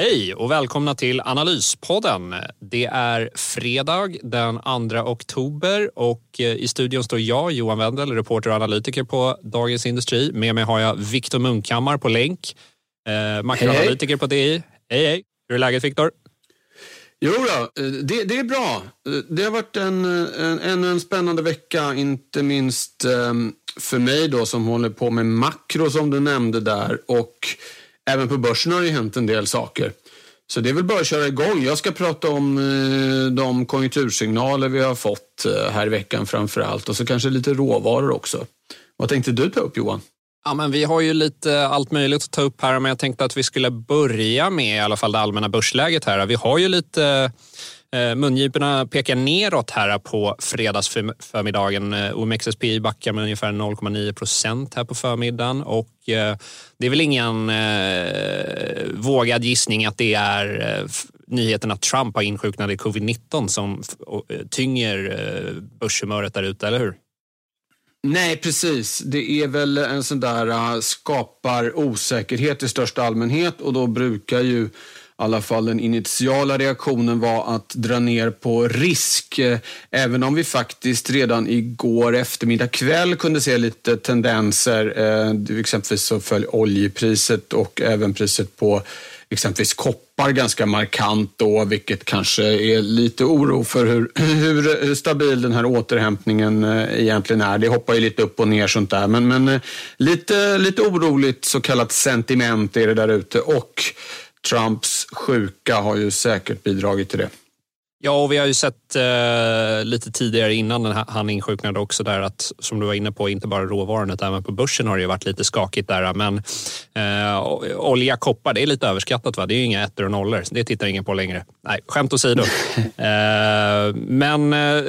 Hej och välkomna till Analyspodden. Det är fredag den 2 oktober och eh, i studion står jag, Johan Wendel, reporter och analytiker på Dagens Industri. Med mig har jag Viktor Munkhammar på länk, eh, makroanalytiker på DI. Hej, hej! Hur är läget, Viktor? Jo då, eh, det, det, är bra. Eh, det har varit en, en, en, en spännande vecka, inte minst för mig då som håller på med makro som du nämnde där. Och även på börsen har det hänt en del saker. Så det är väl bara att köra igång. Jag ska prata om eh, de konjunktursignaler vi har fått eh, här i veckan framför allt och så kanske lite råvaror också. Vad tänkte du ta upp Johan? Ja, men vi har ju lite allt möjligt att ta upp här, men jag tänkte att vi skulle börja med i alla fall det allmänna börsläget här. Vi har ju lite Eh, mungiporna pekar neråt här på fredagsförmiddagen. Eh, OMXSPI backar med ungefär 0,9 procent här på förmiddagen och eh, det är väl ingen eh, vågad gissning att det är nyheten att Trump har insjuknat i covid-19 som tynger börshumöret där ute, eller hur? Nej, precis. Det är väl en sån där skapar osäkerhet i största allmänhet och då brukar ju alla fall den initiala reaktionen var att dra ner på risk. Även om vi faktiskt redan igår eftermiddag kväll kunde se lite tendenser. Eh, exempelvis så föll oljepriset och även priset på exempelvis koppar ganska markant då, vilket kanske är lite oro för hur, hur stabil den här återhämtningen eh, egentligen är. Det hoppar ju lite upp och ner sånt där, men, men eh, lite, lite oroligt så kallat sentiment är det där ute och Trumps sjuka har ju säkert bidragit till det. Ja, och vi har ju sett eh, lite tidigare innan den här, han insjuknade också där att, som du var inne på, inte bara råvaran utan även på börsen har det ju varit lite skakigt där. Men eh, olja, koppar, det är lite överskattat va? Det är ju inga ettor och nollor. Det tittar ingen på längre. Nej, skämt åsido. eh, men eh,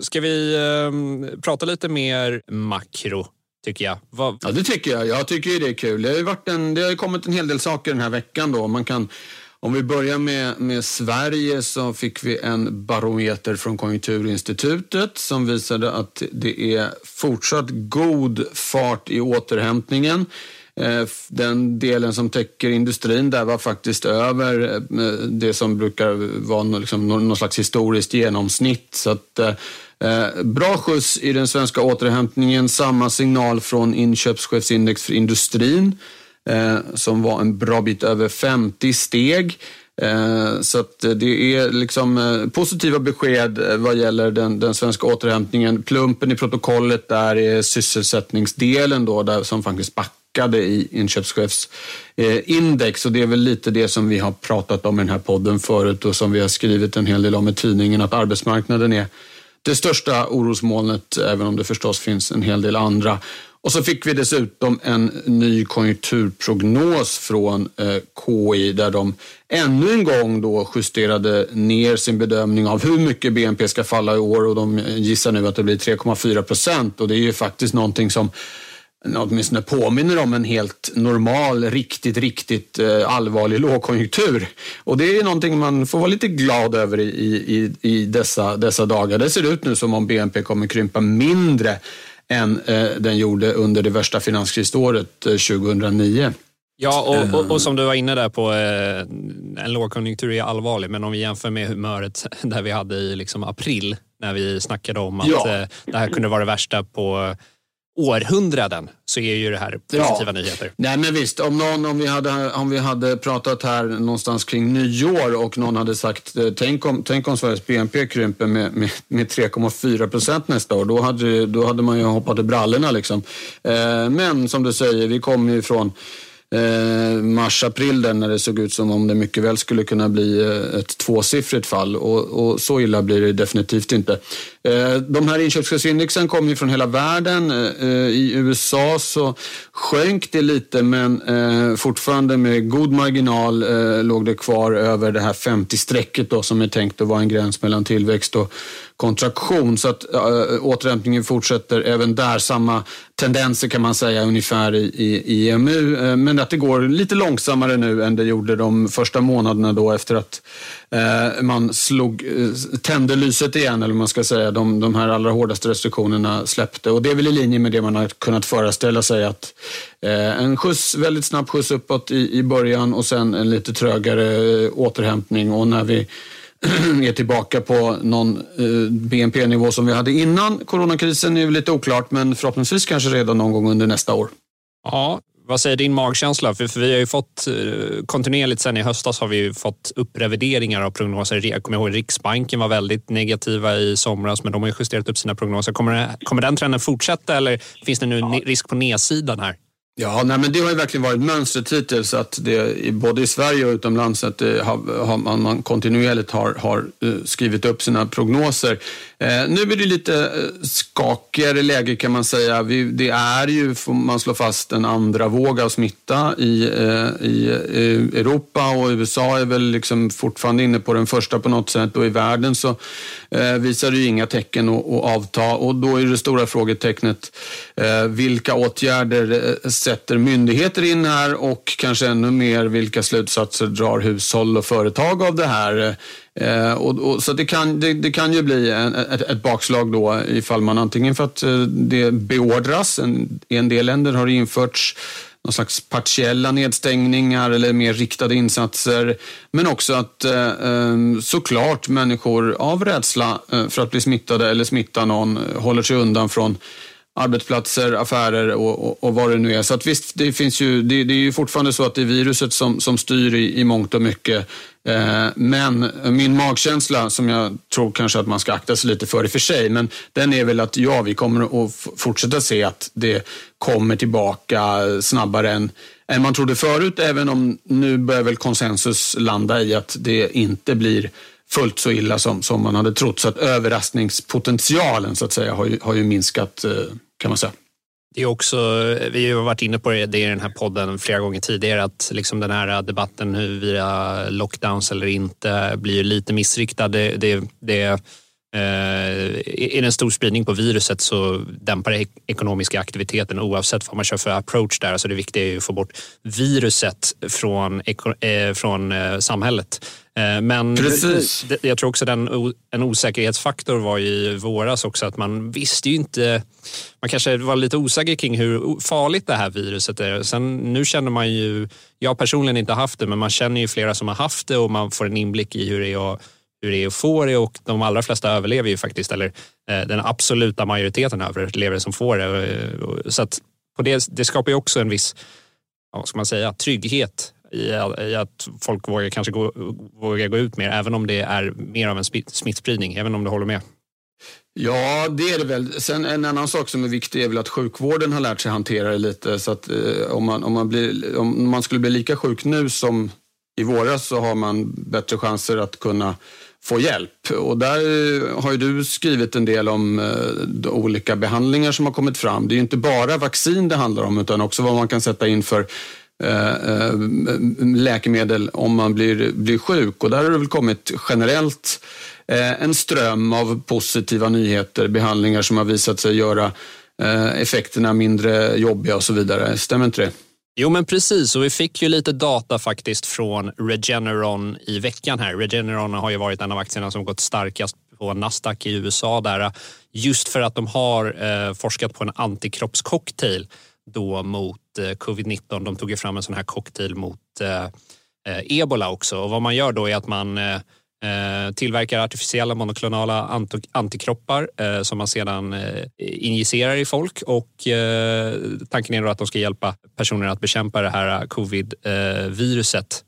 ska vi eh, prata lite mer makro? Tycker jag. Vad... Ja, det tycker jag. Jag tycker det är kul. Det har, varit en, det har kommit en hel del saker den här veckan. Då. Man kan, om vi börjar med, med Sverige så fick vi en barometer från Konjunkturinstitutet som visade att det är fortsatt god fart i återhämtningen. Eh, den delen som täcker industrin där var faktiskt över eh, det som brukar vara liksom någon slags historiskt genomsnitt. Så att, eh, eh, bra skjuts i den svenska återhämtningen. Samma signal från inköpschefsindex för industrin eh, som var en bra bit över 50 steg. Eh, så att det är liksom eh, positiva besked vad gäller den, den svenska återhämtningen. Plumpen i protokollet där är sysselsättningsdelen då, där som faktiskt backar i inköpschefsindex och det är väl lite det som vi har pratat om i den här podden förut och som vi har skrivit en hel del om i tidningen att arbetsmarknaden är det största orosmolnet även om det förstås finns en hel del andra. Och så fick vi dessutom en ny konjunkturprognos från eh, KI där de ännu en gång då justerade ner sin bedömning av hur mycket BNP ska falla i år och de eh, gissar nu att det blir 3,4 procent och det är ju faktiskt någonting som åtminstone påminner om en helt normal, riktigt, riktigt eh, allvarlig lågkonjunktur. Och det är någonting man får vara lite glad över i, i, i dessa, dessa dagar. Det ser ut nu som om BNP kommer krympa mindre än eh, den gjorde under det värsta finanskrisåret eh, 2009. Ja, och, och, och, som du var inne där på, eh, en lågkonjunktur är allvarlig, men om vi jämför med humöret där vi hade i liksom april när vi snackade om att ja. eh, det här kunde vara det värsta på århundraden så är ju det här positiva ja. nyheter. Nej men visst, om, någon, om, vi hade, om vi hade pratat här någonstans kring nyår och någon hade sagt eh, tänk om, tänk om Sveriges BNP krymper med, med, med 3,4 procent nästa år. Då hade, då hade man ju hoppat i brallorna liksom. Eh, men som du säger, vi kommer ju från eh, mars-april när det såg ut som om det mycket väl skulle kunna bli eh, ett tvåsiffrigt fall och, och så illa blir det definitivt inte. Eh, de här inköpschefsindexen kommer ju från hela världen. Eh, I USA så sjönk det lite men eh, fortfarande med god marginal eh, låg det kvar över det här 50-strecket som är tänkt att vara en gräns mellan tillväxt och kontraktion. Så att eh, återhämtningen fortsätter även där. Samma tendenser kan man säga ungefär i, i, i EMU. Eh, men att det går lite långsammare nu än det gjorde de första månaderna då efter att äh, man slog, tände lyset igen, eller man ska säga, de, de här allra hårdaste restriktionerna släppte. Och det är väl i linje med det man har kunnat föreställa sig att en skjuts, väldigt snabb skjuts uppåt i, i början och sen en lite trögare återhämtning. Och när vi är tillbaka på någon eh, BNP-nivå som vi hade innan coronakrisen är lite oklart, men förhoppningsvis kanske redan någon gång under nästa år. Ja, vad säger din magkänsla? För, för vi har ju fått eh, kontinuerligt sen i höstas har vi ju fått upprevideringar av prognoser. Jag kommer ihåg Riksbanken var väldigt negativa i somras men de har ju justerat upp sina prognoser. Kommer, det, kommer den trenden fortsätta eller finns det nu ja. risk på nedsidan här? Ja, nej, men det har ju verkligen varit mönstret hittills att det både i Sverige och utomlands att det har, har man, man, kontinuerligt har, har eh, skrivit upp sina prognoser. Eh, nu är det lite eh, skakigare läge kan man säga. Vi, det är ju, får man slå fast, en andra våg av smitta i, eh, i Europa och USA är väl liksom fortfarande inne på den första på något sätt och i världen så Eh, visar det ju inga tecken att, att avta och då är det stora frågetecknet eh, vilka åtgärder eh, sätter myndigheter in här och kanske ännu mer vilka slutsatser drar hushåll och företag av det här. Eh, och, och, så det kan, det, det, kan ju bli en, ett, ett, bakslag då ifall man antingen för att det beordras, en, i en del länder har det införts någon slags partiella nedstängningar eller mer riktade insatser. Men också att eh, ehm, såklart människor av rädsla eh, för att bli smittade eller smitta någon eh, håller sig undan från arbetsplatser, affärer och, och, och, vad det nu är. Så att visst, det, finns ju, det, det, är ju fortfarande så att det är viruset som, som styr i, i mångt och mycket. Eh, men min magkänsla, som jag tror kanske att man ska akta sig lite för i och för sig, men den är väl att ja, vi kommer att fortsätta se att det kommer tillbaka snabbare än, än man trodde förut, även om nu börjar väl konsensus landa i att det inte blir fullt så illa som, som man hade trott. Så att överraskningspotentialen så att säga har ju, har ju minskat eh, kan man säga. Det är också, vi har varit inne på det i den här podden flera gånger tidigare att liksom den här debatten huruvida lockdowns eller inte blir lite missriktad. Det, det, det, är det en stor spridning på viruset så dämpar det ekonomiska aktiviteten oavsett vad man kör för approach där. Alltså det viktiga är att få bort viruset från, eh, från samhället. Eh, men Precis. jag tror också den, en osäkerhetsfaktor var i våras också att man visste ju inte, man kanske var lite osäker kring hur farligt det här viruset är. Sen nu känner man ju, jag personligen inte haft det, men man känner ju flera som har haft det och man får en inblick i hur det är att, hur det är att få det och de allra flesta överlever ju faktiskt, eller eh, den absoluta majoriteten överlever som får det. Eh, så att på det, det skapar ju också en viss, vad ska man säga, trygghet i, i att folk vågar kanske gå, vågar gå ut mer, även om det är mer av en smittspridning, även om du håller med? Ja, det är det väl. Sen en annan sak som är viktig är väl att sjukvården har lärt sig hantera det lite. Så att eh, om, man, om, man blir, om man skulle bli lika sjuk nu som i våras så har man bättre chanser att kunna få hjälp. Och där eh, har ju du skrivit en del om eh, olika behandlingar som har kommit fram. Det är ju inte bara vaccin det handlar om utan också vad man kan sätta in för eh, läkemedel om man blir, blir sjuk. Och där har det väl kommit generellt en ström av positiva nyheter, behandlingar som har visat sig göra effekterna mindre jobbiga och så vidare. Stämmer inte det? Jo men precis och vi fick ju lite data faktiskt från Regeneron i veckan här. Regeneron har ju varit en av aktierna som gått starkast på Nasdaq i USA där just för att de har eh, forskat på en antikroppscocktail då mot eh, covid-19. De tog ju fram en sån här cocktail mot eh, eh, ebola också och vad man gör då är att man Eh, Eh, tillverkar artificiella monoklonala antikroppar eh, som man sedan eh, injicerar i folk och tanken är då att de ska hjälpa personer att bekämpa det här covid-viruset.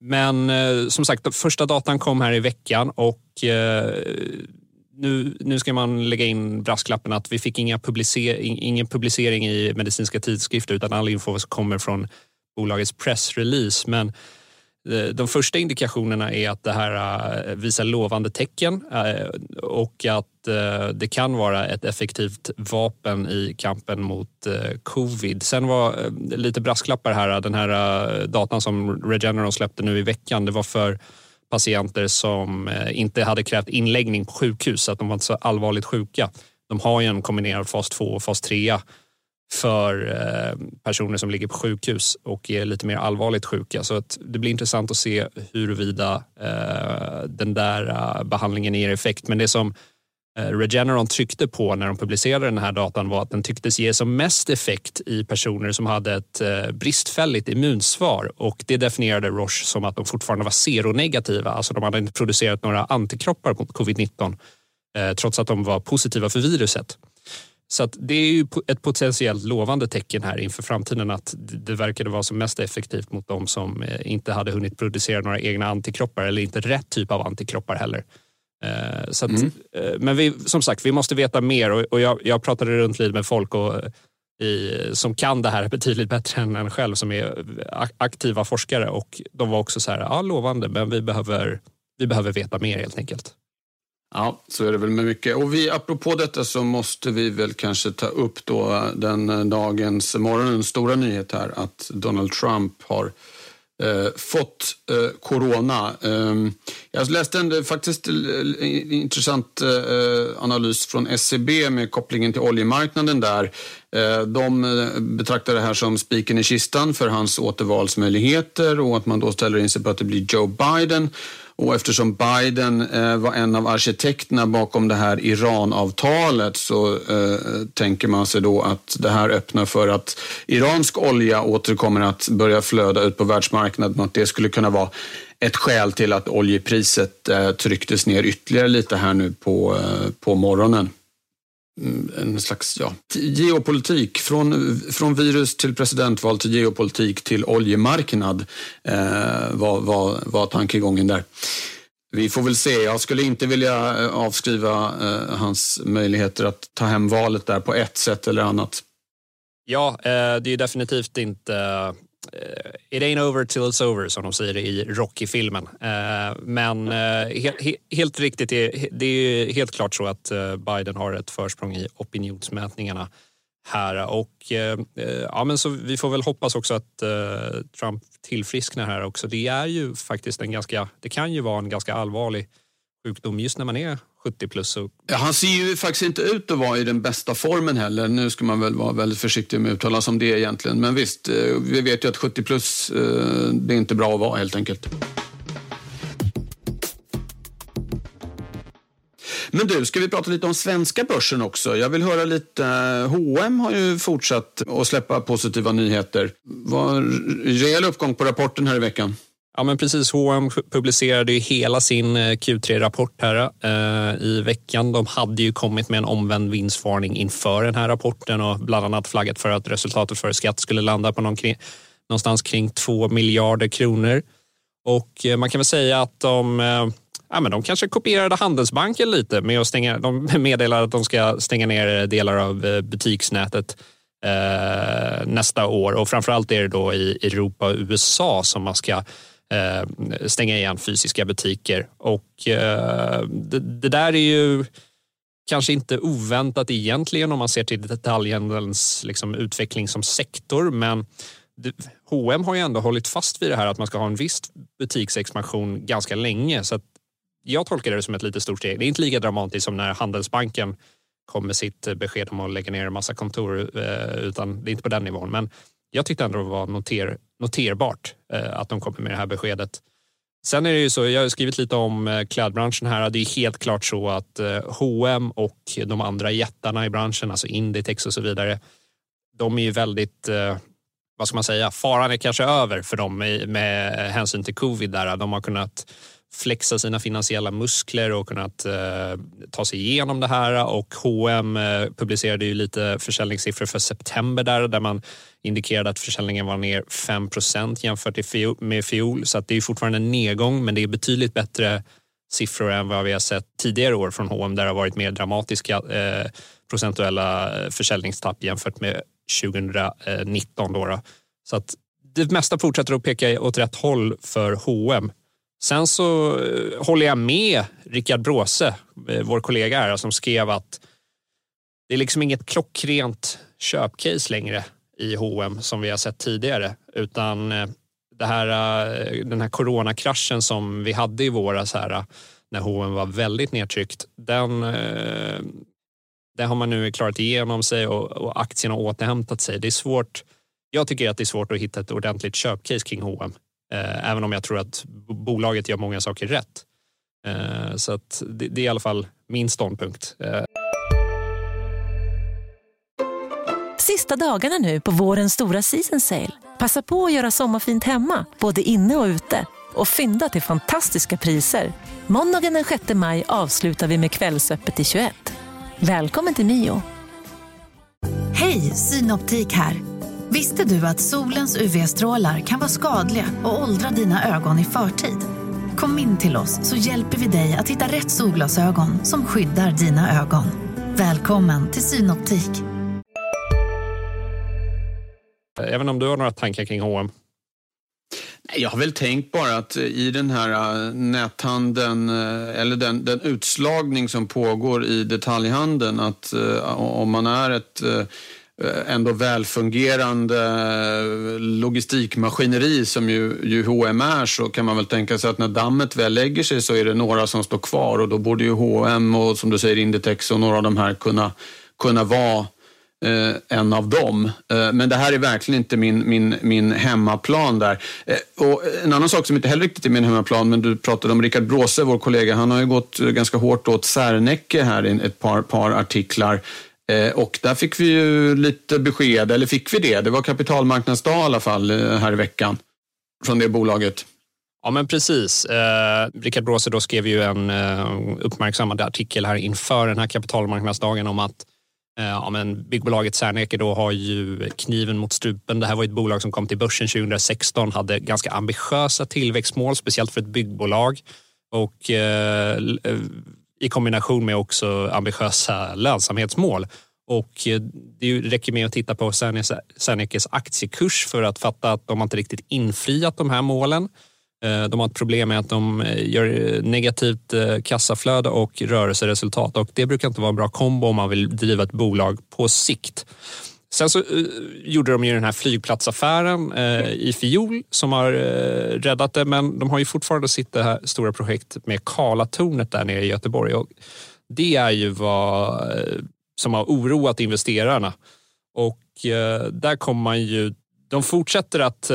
Men som sagt, första datan kom här i veckan och nu, nu ska man lägga in brasklappen att vi fick inga publicer, ingen publicering i medicinska tidskrifter utan all info kommer från bolagets pressrelease. Men Eh, de första indikationerna är att det här eh, visar lovande tecken eh, och att det kan vara ett effektivt vapen i kampen mot covid. Sen var lite brasklappar här. Den här datan som Regeneron släppte nu i veckan, det var för patienter som inte hade krävt inläggning på sjukhus, så att de var inte så allvarligt sjuka. De har ju en kombinerad fas 2 och fas 3 för eh, personer som ligger på sjukhus och är lite mer allvarligt sjuka. Så att det blir intressant att se huruvida eh, den där eh, behandlingen ger effekt. Men det som Regeneron tryckte på när de publicerade den här datan var att den tycktes ge som mest effekt i personer som hade ett bristfälligt immunsvar och det definierade Roche som att de fortfarande var seronegativa, alltså de hade inte producerat några antikroppar mot covid-19 trots att de var positiva för viruset. Så det är ju ett potentiellt lovande tecken här inför framtiden att det verkade vara som mest effektivt mot de som eh, inte hade hunnit producera några egna antikroppar eller inte rätt typ av antikroppar heller. Eh, så att, mm. Eh, men vi, som sagt, vi måste veta mer och jag, jag pratade runt lite med folk och, i, som kan det här betydligt bättre än en själv som är aktiva forskare och de var också så här, ja lovande men vi behöver, vi behöver veta mer helt enkelt. Ja, så är det väl med mycket. Och vi, apropå detta så måste vi väl kanske ta upp då den eh, dagens, morgonens stora nyhet här att Donald Trump har eh, fått eh, corona. Eh, jag läste en eh, faktiskt eh, intressant eh, analys från SCB med kopplingen till oljemarknaden där. de betraktar det här som spiken i kistan för hans återvalsmöjligheter och att man då ställer in sig på att det blir Joe Biden. Och eftersom Biden eh, var en av arkitekterna bakom det här Iranavtalet så eh, tänker man sig då att det här öppnar för att iransk olja åter kommer att börja flöda ut på världsmarknaden och att det skulle kunna vara ett skäl till att oljepriset eh, trycktes ner ytterligare lite här nu på, eh, på morgonen. Mm, en slags ja, geopolitik. Från, från virus till presidentval till geopolitik till oljemarknad eh, var, var, var tankegången där. Vi får väl se. Jag skulle inte vilja eh, avskriva eh, hans möjligheter att ta hem valet där på ett sätt eller annat. Ja, eh, det är definitivt inte Eh, it ain't over till it's over, som de säger i Rocky-filmen. Eh, men eh, he helt riktigt, det är helt klart så att Biden har ett försprång i opinionsmätningarna här. Och, ja, men så vi får väl hoppas också att Trump tillfrisknar här också. Det är ju faktiskt en ganska, det kan ju vara en ganska allvarlig sjukdom just när man är 70 plus. Och... Ja, han ser ju faktiskt inte ut att vara i den bästa formen heller. Nu ska man väl vara väldigt försiktig med att uttala sig om det egentligen. Men visst, eh, vi vet ju att 70 plus, eh, det är inte bra att vara helt enkelt. Men du, ska vi prata lite om svenska börsen också? Jag vill höra lite. H&M har ju fortsatt att släppa positiva nyheter. Var rejäl uppgång på rapporten här i veckan. Ja, men precis. H&M publicerade ju hela sin eh, Q3-rapport här eh, i veckan. De hade ju kommit med en omvänd vinstvarning inför den här rapporten och bland annat flaggat för att resultatet före skatt skulle landa på någon kring, någonstans kring 2 miljarder kronor. Och eh, man kan väl säga att de eh, Ja, men de kanske kopierade Handelsbanken lite med att stänga, de meddelar att de ska stänga ner eh, delar av eh, butiksnätet eh, nästa år och framförallt är det då i Europa och USA som man ska Eh, stänga igen fysiska butiker. Och eh, det, det, där är ju kanske inte oväntat egentligen om man ser till detaljhandelns liksom, utveckling som sektor. Men H&M har ju ändå hållit fast vid det här att man ska ha en viss butiksexpansion ganska länge. Så jag tolkar det som ett lite stort steg. Det är inte lika dramatiskt som när Handelsbanken kom med sitt besked om att lägga ner en massa kontor, eh, utan det är inte på den nivån. Men jag tyckte ändå det var noter, noterbart Eh, att de kommer med det här beskedet. Sen är det ju så, jag har skrivit lite om eh, klädbranschen här. Det är helt klart så att eh, H&M och de andra jättarna i branschen, alltså Inditex och så vidare, de är ju väldigt, vad ska man säga, faran är kanske över för dem med hänsyn till covid. Där. De har kunnat flexa sina finansiella muskler och kunnat eh, ta sig igenom det här. Och H&M eh, publicerade ju lite försäljningssiffror för september där, där man indikerade att försäljningen var ner 5% jämfört med fjol. Så att det är fortfarande en nedgång, men det är betydligt bättre siffror än vad vi har sett tidigare år från H&M där det har varit mer dramatiska eh, procentuella eh, försäljningstapp jämfört med 2019. Då, då. Så att det mesta fortsätter att peka åt rätt håll för H&M. Sen så eh, håller jag med Rickard Bråse, eh, vår kollega här, som skrev att det är liksom inget klockrent köpcase längre i H&M som vi har sett tidigare, utan eh, det här, den här coronakraschen som vi hade i våras här, när H&M var väldigt nedtryckt, den, den har man nu klarat igenom sig och, och aktien har återhämtat sig. Det är svårt jag tycker att det är svårt att hitta ett ordentligt köpcase kring H&M. Eh, även om jag tror att bolaget gör många saker rätt. Eh, så att det, det, är i alla fall min ståndpunkt. Eh. Sista dagarna nu på vårens stora season sale. Passa på att göra sommarfint hemma, både inne och ute. Och fynda till fantastiska priser. Måndagen den 6 maj avslutar vi med Kvällsöppet i 21. Välkommen till Mio. Hej, Synoptik här. Visste du att solens UV-strålar kan vara skadliga och åldra dina ögon i förtid? Kom in till oss så hjälper vi dig att hitta rätt solglasögon som skyddar dina ögon. Välkommen till Synoptik. Även om du har några tankar kring H&M? Jag har väl tänkt bara att i den här äh, näthandeln, äh, eller den, den utslagning som pågår i detaljhandeln, att äh, om man är ett Eh, ändå välfungerande eh, logistikmaskineri som ju, ju H&M är så kan man väl tänka sig att när dammet väl lägger sig så är det några som står kvar och då borde ju H&M och som du säger Inditex och några av de här kunna, kunna vara eh, en av dem. Eh, men det här är verkligen inte min, min, min hemmaplan där. Eh, och en annan sak som inte heller riktigt är min hemmaplan, men du pratade om Rickard Bråse, vår kollega. Han har ju gått ganska hårt åt Serneke här i ett par, par artiklar. Eh, och där fick vi ju lite besked, eller fick vi det? Det var kapitalmarknadsdag i alla fall eh, här i veckan från det bolaget. Ja men precis. Eh, Richard Bråse då skrev ju en eh, uppmärksammad artikel här inför den här kapitalmarknadsdagen om att eh, ja, men byggbolaget Serneke då har ju kniven mot strupen. Det här var ett bolag som kom till börsen 2016, hade ganska ambitiösa tillväxtmål, speciellt för ett byggbolag. Och eh, eh i kombination med också ambitiösa lönsamhetsmål. Och eh, det räcker med att titta på Sernekes aktiekurs för att fatta att de inte riktigt infriat de här målen. Eh, de har ett problem med att de eh, gör negativt kassaflöde och rörelseresultat och det brukar inte vara en bra kombo om man vill driva ett bolag på sikt. Sen så uh, gjorde de ju den här flygplatsaffären uh, i fjol som har uh, räddat det men de har ju fortfarande sitt det här stora projekt med Karlatornet där nere i Göteborg och det är ju vad som har oroat investerarna. Och där kommer man ju, de fortsätter att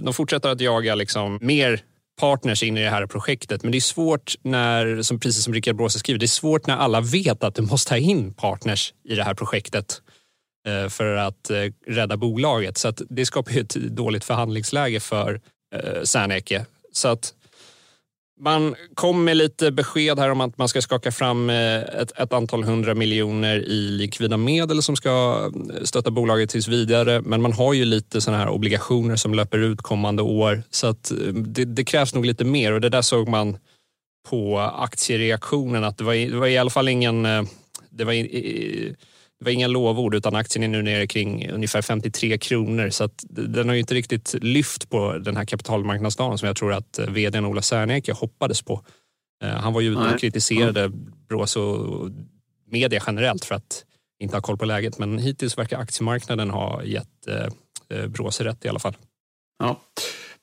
de fortsätter att jaga liksom mer partners in i det här projektet. Men det är svårt när, som precis som Rickard Bråse skriver, det är svårt när alla vet att du måste ha in partners i det här projektet. Eh, för att eh, rädda bolaget. Så att det skapar ju ett dåligt förhandlingsläge för eh, Serneke. Så att man kom med lite besked här om att man ska skaka fram ett, ett, antal hundra miljoner i likvida medel som ska stötta bolaget tills vidare. Men man har ju lite sådana här obligationer som löper ut kommande år. Så att det, det, krävs nog lite mer och det där såg man på aktiereaktionen att det var, det var i alla fall ingen... Det var i, det var inga lovord utan aktien är nu nere kring ungefär 53 kronor så att den har ju inte riktigt lyft på den här kapitalmarknadsdagen som jag tror att eh, vdn Ola Serneke hoppades på. Eh, han var ju ute och kritiserade Brås och media generellt för att inte ha koll på läget men hittills verkar aktiemarknaden ha gett eh, Bråse rätt i alla fall. Ja.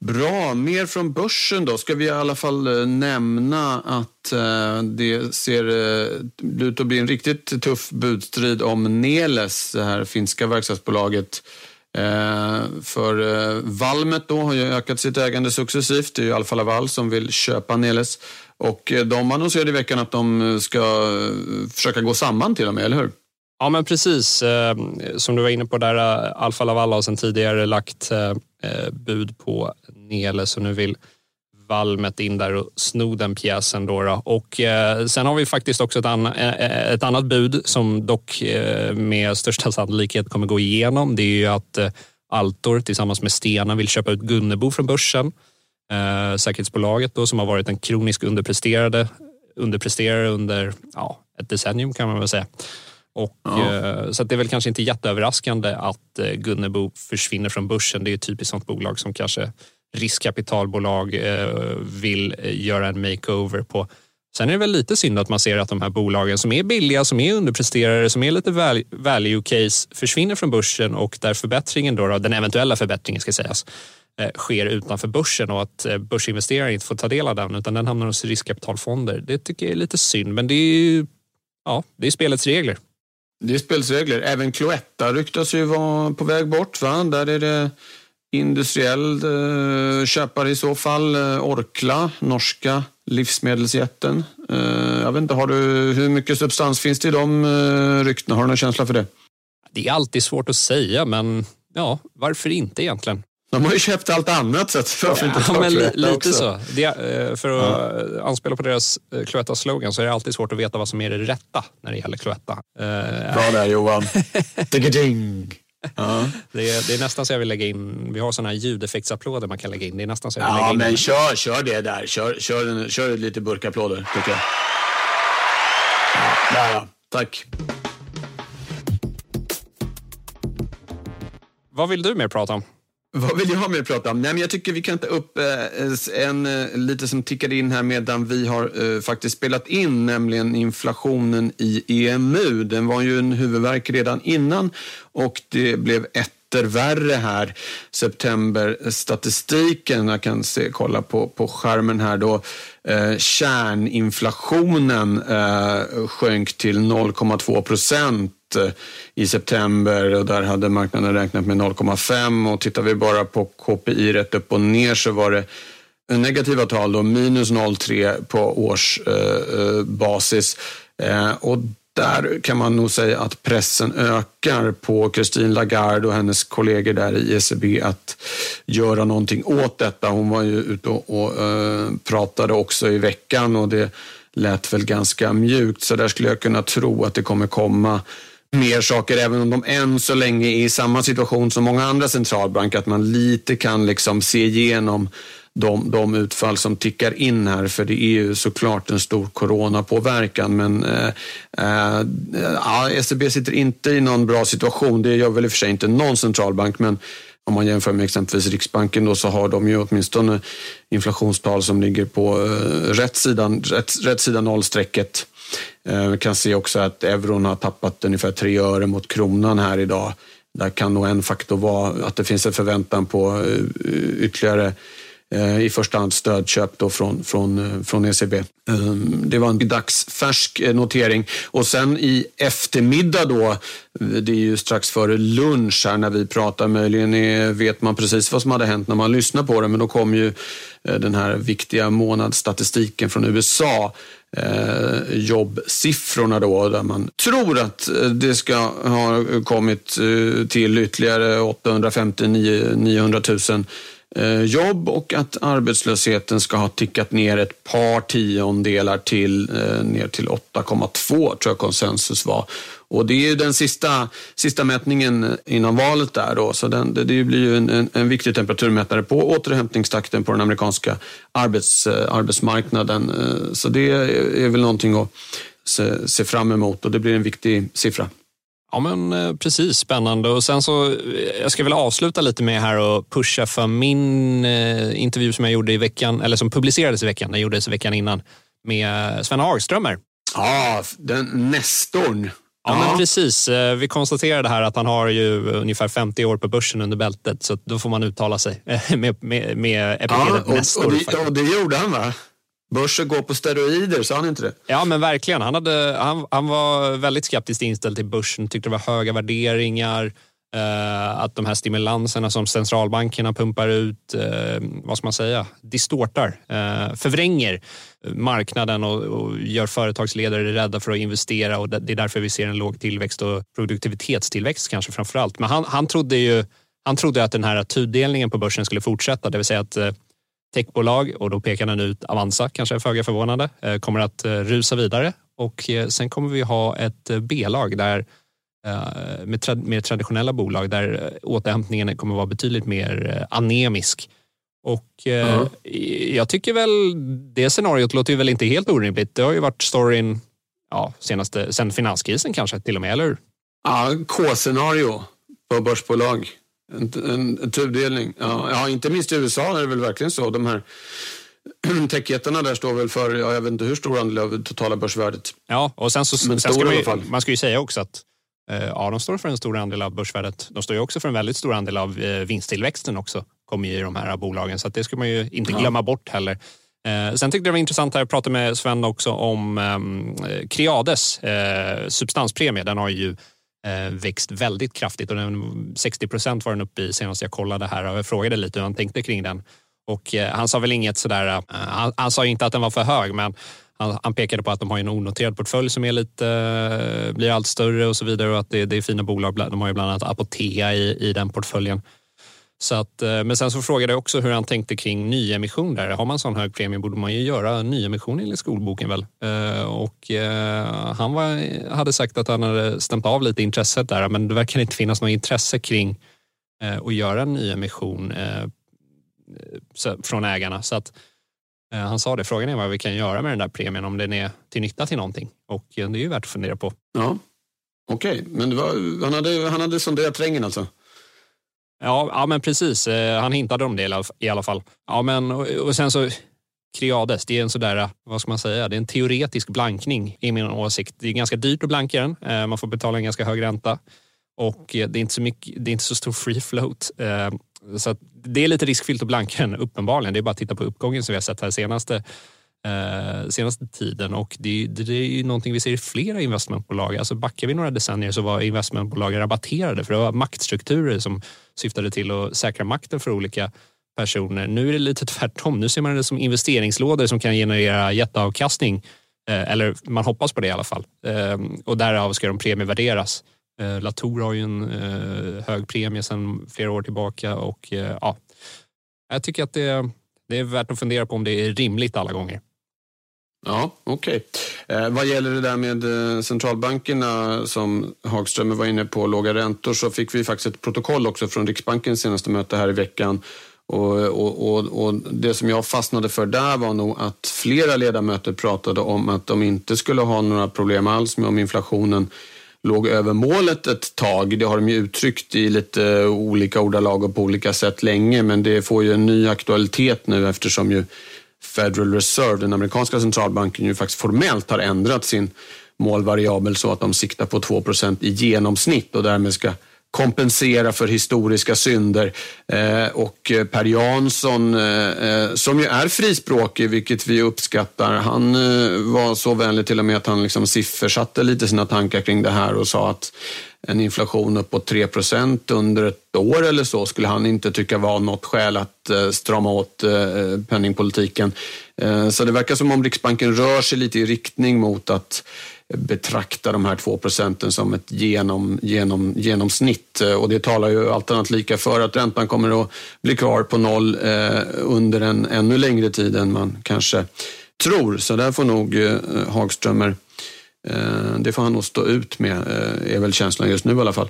Bra, mer från börsen då. Ska vi i alla fall eh, nämna att eh, det ser eh, ut att bli en riktigt tuff budstrid om Neles, det här finska verkstadsbolaget. För Valmet då har ju ökat sitt ägande successivt. Det är ju Alfa Laval som vill köpa Neles. Och de annonserade i veckan att de ska försöka gå samman till och med, eller hur? Ja, men precis. Som du var inne på där, Alfa Laval har sedan tidigare lagt bud på Neles och nu vill Valmet in där och sno den pjäsen. Då, då. Och, eh, sen har vi faktiskt också ett, anna, eh, ett annat bud som dock eh, med största sannolikhet kommer gå igenom. Det är ju att eh, Altor tillsammans med Stena vill köpa ut Gunnebo från börsen. Eh, säkerhetsbolaget då, som har varit en kronisk underpresterare, underpresterare under ja, ett decennium kan man väl säga. Och, ja. eh, så det är väl kanske inte jätteöverraskande att eh, Gunnebo försvinner från börsen. Det är ett typiskt sånt bolag som kanske riskkapitalbolag eh, vill eh, göra en makeover på. Sen är det väl lite synd att man ser att de här bolagen som är billiga, som är underpresterare, som är lite value case försvinner från börsen och där förbättringen, då, den eventuella förbättringen ska sägas, eh, sker utanför börsen och att börsinvesterare inte får ta del av den utan den hamnar hos riskkapitalfonder. Det tycker jag är lite synd, men det är ju ja, det är spelets regler. Det är spelets regler. Även Cloetta ryktas ju vara på väg bort. Va? Där är det industriell eh, köpare i så fall. Eh, Orkla, norska livsmedelsjätten. Eh, jag vet inte, har du, hur mycket substans finns det i de ryktena? Har du någon känsla för det? Det är alltid svårt att säga, men ja, varför inte egentligen? De har ju köpt allt annat så varför inte ja, men Lite också? så. Det, för att ja. anspela på deras Cloetta-slogan så är det alltid svårt att veta vad som är det rätta när det gäller Cloetta. Bra där Johan. Ja. Det, är, det, är, nästan så jag vill lägga in, vi har sådana här ljudeffektsapplåder man kan lägga in. Det är nästan så jag vill ja, lägga in. Men kör, kör det där. Kör, kör, kör lite burkapplåder, tycker jag. Ja, ja, tack. Vad vill du mer prata om? Vad vill jag mer prata om? Nej, men jag tycker vi kan ta upp eh, en eh, lite som tickade in här medan vi har eh, faktiskt spelat in, nämligen inflationen i EMU. Den var ju en huvudvärk redan innan och det blev etter värre här. Septemberstatistiken, jag kan se, kolla på, på skärmen här då. Eh, kärninflationen eh, sjönk till 0,2 procent Eh, i september och där hade marknaden räknat med 0,5 och tittar vi bara på KPI rätt upp och ner så var det negativa tal då, minus 0,3 på årsbasis. Eh, eh, och där kan man nog säga att pressen ökar på Christine Lagarde och hennes kollegor där i ECB att göra någonting åt detta. Hon var ju ute och, och uh, pratade också i veckan och det lät väl ganska mjukt så där skulle jag kunna tro att det kommer komma mer saker, även om de än så länge är i samma situation som många andra centralbanker, att man lite kan liksom se igenom de, de utfall som tickar in här, för det är ju såklart en stor coronapåverkan. Men eh, eh, ECB sitter inte i någon bra situation. Det gör väl i och för sig inte någon centralbank, men om man jämför med exempelvis Riksbanken då, så har de ju åtminstone inflationstal som ligger på eh, rätt sidan, rätt, rätt sida nollstrecket. Eh, vi kan se också att euron har tappat ungefär 3 öre mot kronan här idag. Där kan nog en faktor vara att det finns en förväntan på eh, ytterligare eh, i första hand stödköp då från, från, från ECB. Det var en dagsfärsk notering. Och sen i eftermiddag då, det är ju strax före lunch här när vi pratar, möjligen vet man precis vad som hade hänt när man lyssnar på det, men då kom ju den här viktiga månadsstatistiken från USA eh, jobbsiffrorna då, där man tror att eh, det ska ha kommit eh, till ytterligare 850 900 000 Eh, jobb och att arbetslösheten ska ha tickat ner ett par tiondelar till, eh, ner till 8,2 tror jag konsensus var. Och det är ju den sista, sista mätningen innan valet där då, så den, det, det blir ju en, en, en, viktig temperaturmätare på återhämtningstakten på den amerikanska arbets, eh, arbetsmarknaden. Så det är väl någonting att se, se fram emot och det blir en viktig siffra. Ja men eh, precis, spännande. Och sen så, eh, jag ska väl avsluta lite med här och pusha för min intervju som jag gjorde i veckan, eller som publicerades i veckan, den gjordes veckan innan, med Sven Hagströmer. Ja, den nestorn. Ja, men precis. Eh, vi konstaterade här att han har ju ungefär 50 år på börsen under bältet så då får man uttala sig med, med, med epitetet ja, Nestor. Och det, och det gjorde han va? Börsen går på steroider, sa han inte det? Ja, men verkligen. Han, hade, han, han var väldigt skeptiskt inställd till börsen, tyckte det var höga värderingar, eh, att de här stimulanserna som centralbankerna pumpar ut, eh, vad ska man säga, distortar, eh, förvränger marknaden och, och, gör företagsledare rädda för att investera och det är därför vi ser en låg tillväxt och produktivitetstillväxt kanske framför allt. Men han, han trodde ju han trodde att den här tudelningen på börsen skulle fortsätta, det vill säga att eh, techbolag och då pekar den ut Avanza, kanske är föga förvånande, kommer att rusa vidare och sen kommer vi ha ett B-lag där med, tra med traditionella bolag där återhämtningen kommer vara betydligt mer anemisk. Och eh, uh jag tycker väl det scenariot låter ju väl inte helt orimligt. Det har ju varit storyn ja, senaste, sen finanskrisen kanske till och med, eller hur? Ja, K-scenario på börsbolag. En, en, en tudelning. Ja, ja, inte minst i USA är det väl verkligen så. De här techjättarna där står väl för, ja, jag vet inte hur stor andel av det totala börsvärdet. Ja, och sen så Men sen ska man, ju, man ska ju säga också att eh, ja, de står för en stor andel av börsvärdet. De står ju också för en väldigt stor andel av eh, vinsttillväxten också, kommer ju i de här bolagen. Så det ska man ju inte glömma ja. bort heller. Eh, sen tyckte jag det var intressant att prata med Sven också om eh, Creades substanspremie. Den har ju Eh, växt väldigt kraftigt och den, 60 procent var den uppe i senast jag kollade här och jag frågade lite hur han tänkte kring den. Och eh, han sa väl inget sådär, eh, han, han, sa inte att den var för hög men han, han pekade på att de har en onoterad portfölj som är lite, blir allt större och så vidare och att det, det är fina bolag. De har ju bland annat Apotea i, i den portföljen. Så att, eh, men sen så frågade jag också hur han tänkte kring nyemission där. Har man sån hög premie borde man ju göra nyemission enligt skolboken väl? Eh, och eh, han var, hade sagt att han hade stämt av lite intresset där men det verkar inte finnas något intresse kring att göra en nyemission från ägarna. Så att, han sa det, frågan är vad vi kan göra med den där premien om den är till nytta till någonting. Och det är ju värt att fundera på. Ja, Okej, okay. men var, han, hade, han hade sonderat terrängen alltså? Ja, ja men precis. Eh, han hintade om det i alla fall. Ja, men, och, och sen så Creades, det är en sådär, vad ska man säga, det är en teoretisk blankning i min åsikt. Det är ganska dyrt att blanka den. Eh, man får betala en ganska hög ränta och eh, det är inte så, mycket, det är inte så stor free float. Så det är lite riskfyllt att blanka den uppenbarligen. Det är bara att titta på uppgången som vi har sett här senaste senaste tiden och det, är, det, är ju någonting vi ser i flera investmentbolag. Alltså backar vi några decennier så var investmentbolag rabatterade för det var maktstrukturer som syftade till att säkra makten för olika personer. Nu är det lite tvärtom. Nu ser man det som investeringslådor som kan generera jätteavkastning. Eh, eller man hoppas på det i alla fall. Ehm, och därav ska de premievärderas. Eh, Latour har ju en eh, hög premie sedan flera år tillbaka och ja, jag tycker att det, det är värt att fundera på om det är rimligt alla gånger. Ja, okej. Okay. Eh, vad gäller det där med eh, centralbankerna som Hagström var inne på, låga räntor, så fick vi faktiskt ett protokoll också från Riksbankens senaste möte här i veckan. Och, och, och, och, Det som jag fastnade för där var nog att flera ledamöter pratade om att de inte skulle ha några problem alls med om inflationen låg över målet ett tag. Det har de ju uttryckt i lite olika ordalag och på olika sätt länge, men det får ju en ny aktualitet nu eftersom ju Federal Reserve, den amerikanska centralbanken, ju faktiskt formellt har ändrat sin målvariabel så att de siktar på 2% i genomsnitt och därmed ska kompensera för historiska synder. Eh, och eh, Per Jansson, eh, eh, som ju är frispråkig, vilket vi uppskattar, han eh, var så vänlig till och med att han liksom siffersatte lite sina tankar kring det här och sa att en inflation uppåt 3% under ett år eller så skulle han inte tycka var något skäl att eh, strama åt eh, eh penningpolitiken. Eh, så det verkar som om Riksbanken rör sig lite i riktning mot att betrakta de här två procenten som ett genom, genom, genomsnitt. Och det talar ju allt annat lika för att räntan kommer att bli kvar på noll eh, under en ännu längre tid än man kanske tror. Så där får nog eh, Hagströmer Eh, det får han nog stå ut med, eh, är väl känslan just nu i alla fall.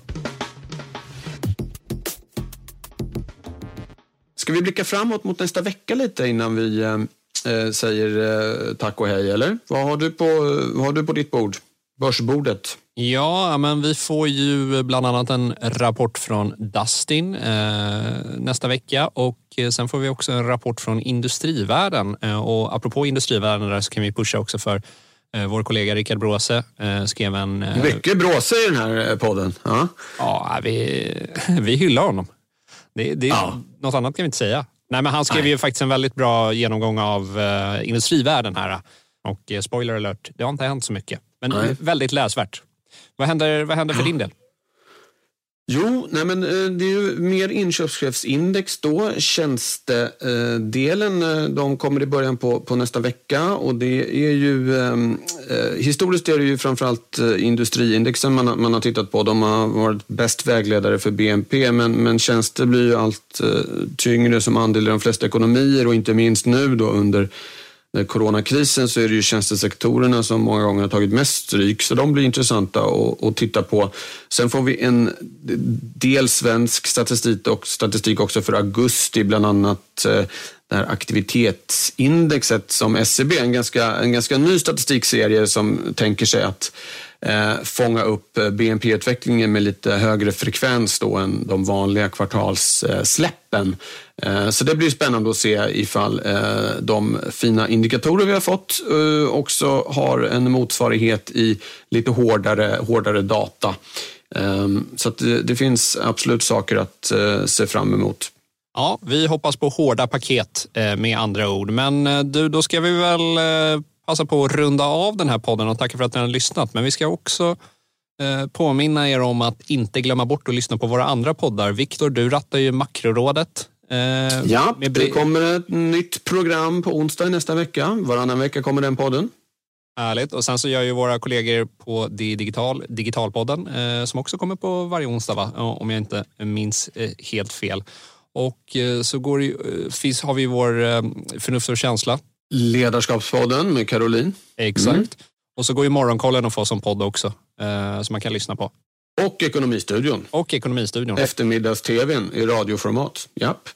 Ska vi blicka framåt mot nästa vecka lite innan vi eh, säger tack och hej, eller? Vad har du på, vad har du på ditt bord? Börsbordet? Ja, men vi får ju bland annat en rapport från Dustin eh, nästa vecka och sen får vi också en rapport från industrivärlden. och apropå industrivärlden där så kan vi pusha också för Eh, vår kollega Rickard Bråse eh, skrev en... Eh, Mycket Bråse i den här podden. Ja, ja vi, vi hyllar honom. Det, det, ja. Något annat kan vi inte säga. Nej, men han skrev Nej. ju faktiskt en väldigt bra genomgång av uh, industrivärlden här. Och uh, spoiler alert, det har inte hänt så mycket. Men Nej. väldigt läsvärt. Vad händer, vad händer för din del? Jo, nej men eh, det är ju mer inköpschefsindex då. Tjänstedelen, eh, de kommer i början på, på nästa vecka och det är ju ehm, eh, historiskt är det ju framförallt eh, industriindexen man, man har tittat på. De har varit bäst vägledare för BNP men, men tjänster blir ju allt eh, tyngre som andel i de flesta ekonomier och inte minst nu då under coronakrisen så är det ju tjänstesektorerna som många gånger har tagit mest stryk, så de blir intressanta att, att titta på. Sen får vi en del svensk statistik och statistik också för augusti, bland annat eh, det här aktivitetsindexet som SCB, en ganska, en ganska ny statistikserie som tänker sig att eh, fånga upp eh, BNP-utvecklingen med lite högre frekvens då än de vanliga kvartalssläppen. Eh, så det blir spännande att se ifall eh, de fina indikatorer vi har fått eh, också har en motsvarighet i lite hårdare, hårdare data. Ehm, så det, det, finns absolut saker att eh, se fram emot. Ja, vi hoppas på hårda paket eh, med andra ord. Men eh, du, då ska vi väl passa på att runda av den här podden och tacka för att ni har lyssnat. Men vi ska också eh, påminna er om att inte glömma bort att lyssna på våra andra poddar. Viktor, du rattar ju Makrorådet. Eh, ja, det kommer ett nytt program på onsdag nästa vecka. Varannan vecka kommer den podden. Härligt. Och sen så gör ju våra kollegor på Digital, Digitalpodden eh, som också kommer på varje onsdag, va? om jag inte minns eh, helt fel. Och eh, så går eh, finns, har vi vår Förnuft och känsla Ledarskapspodden med Caroline. Exakt. Mm. Och så går ju Morgonkollen att få som podd också, eh, som man kan lyssna på. Och Ekonomistudion. Och Ekonomistudion. Eftermiddags-tvn i radioformat. Japp.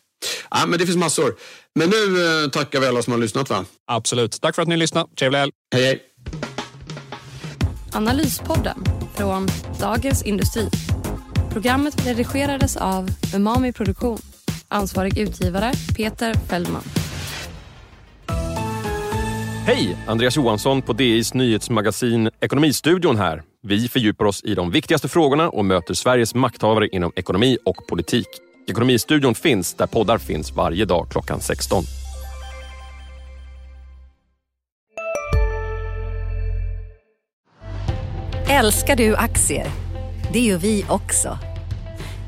Ja, men det finns massor. Men nu eh, tackar vi alla som har lyssnat va? Absolut. Tack för att ni lyssnade. Trevlig helg. Hej hej. Analyspodden från Dagens Industri. Programmet redigerades av Umami Produktion. Ansvarig utgivare Peter Fellman. Hej! Andreas Johansson på DIs nyhetsmagasin Ekonomistudion här. Vi fördjupar oss i de viktigaste frågorna och möter Sveriges makthavare inom ekonomi och politik. Ekonomistudion finns där poddar finns varje dag klockan 16. Älskar du aktier? Det gör vi också.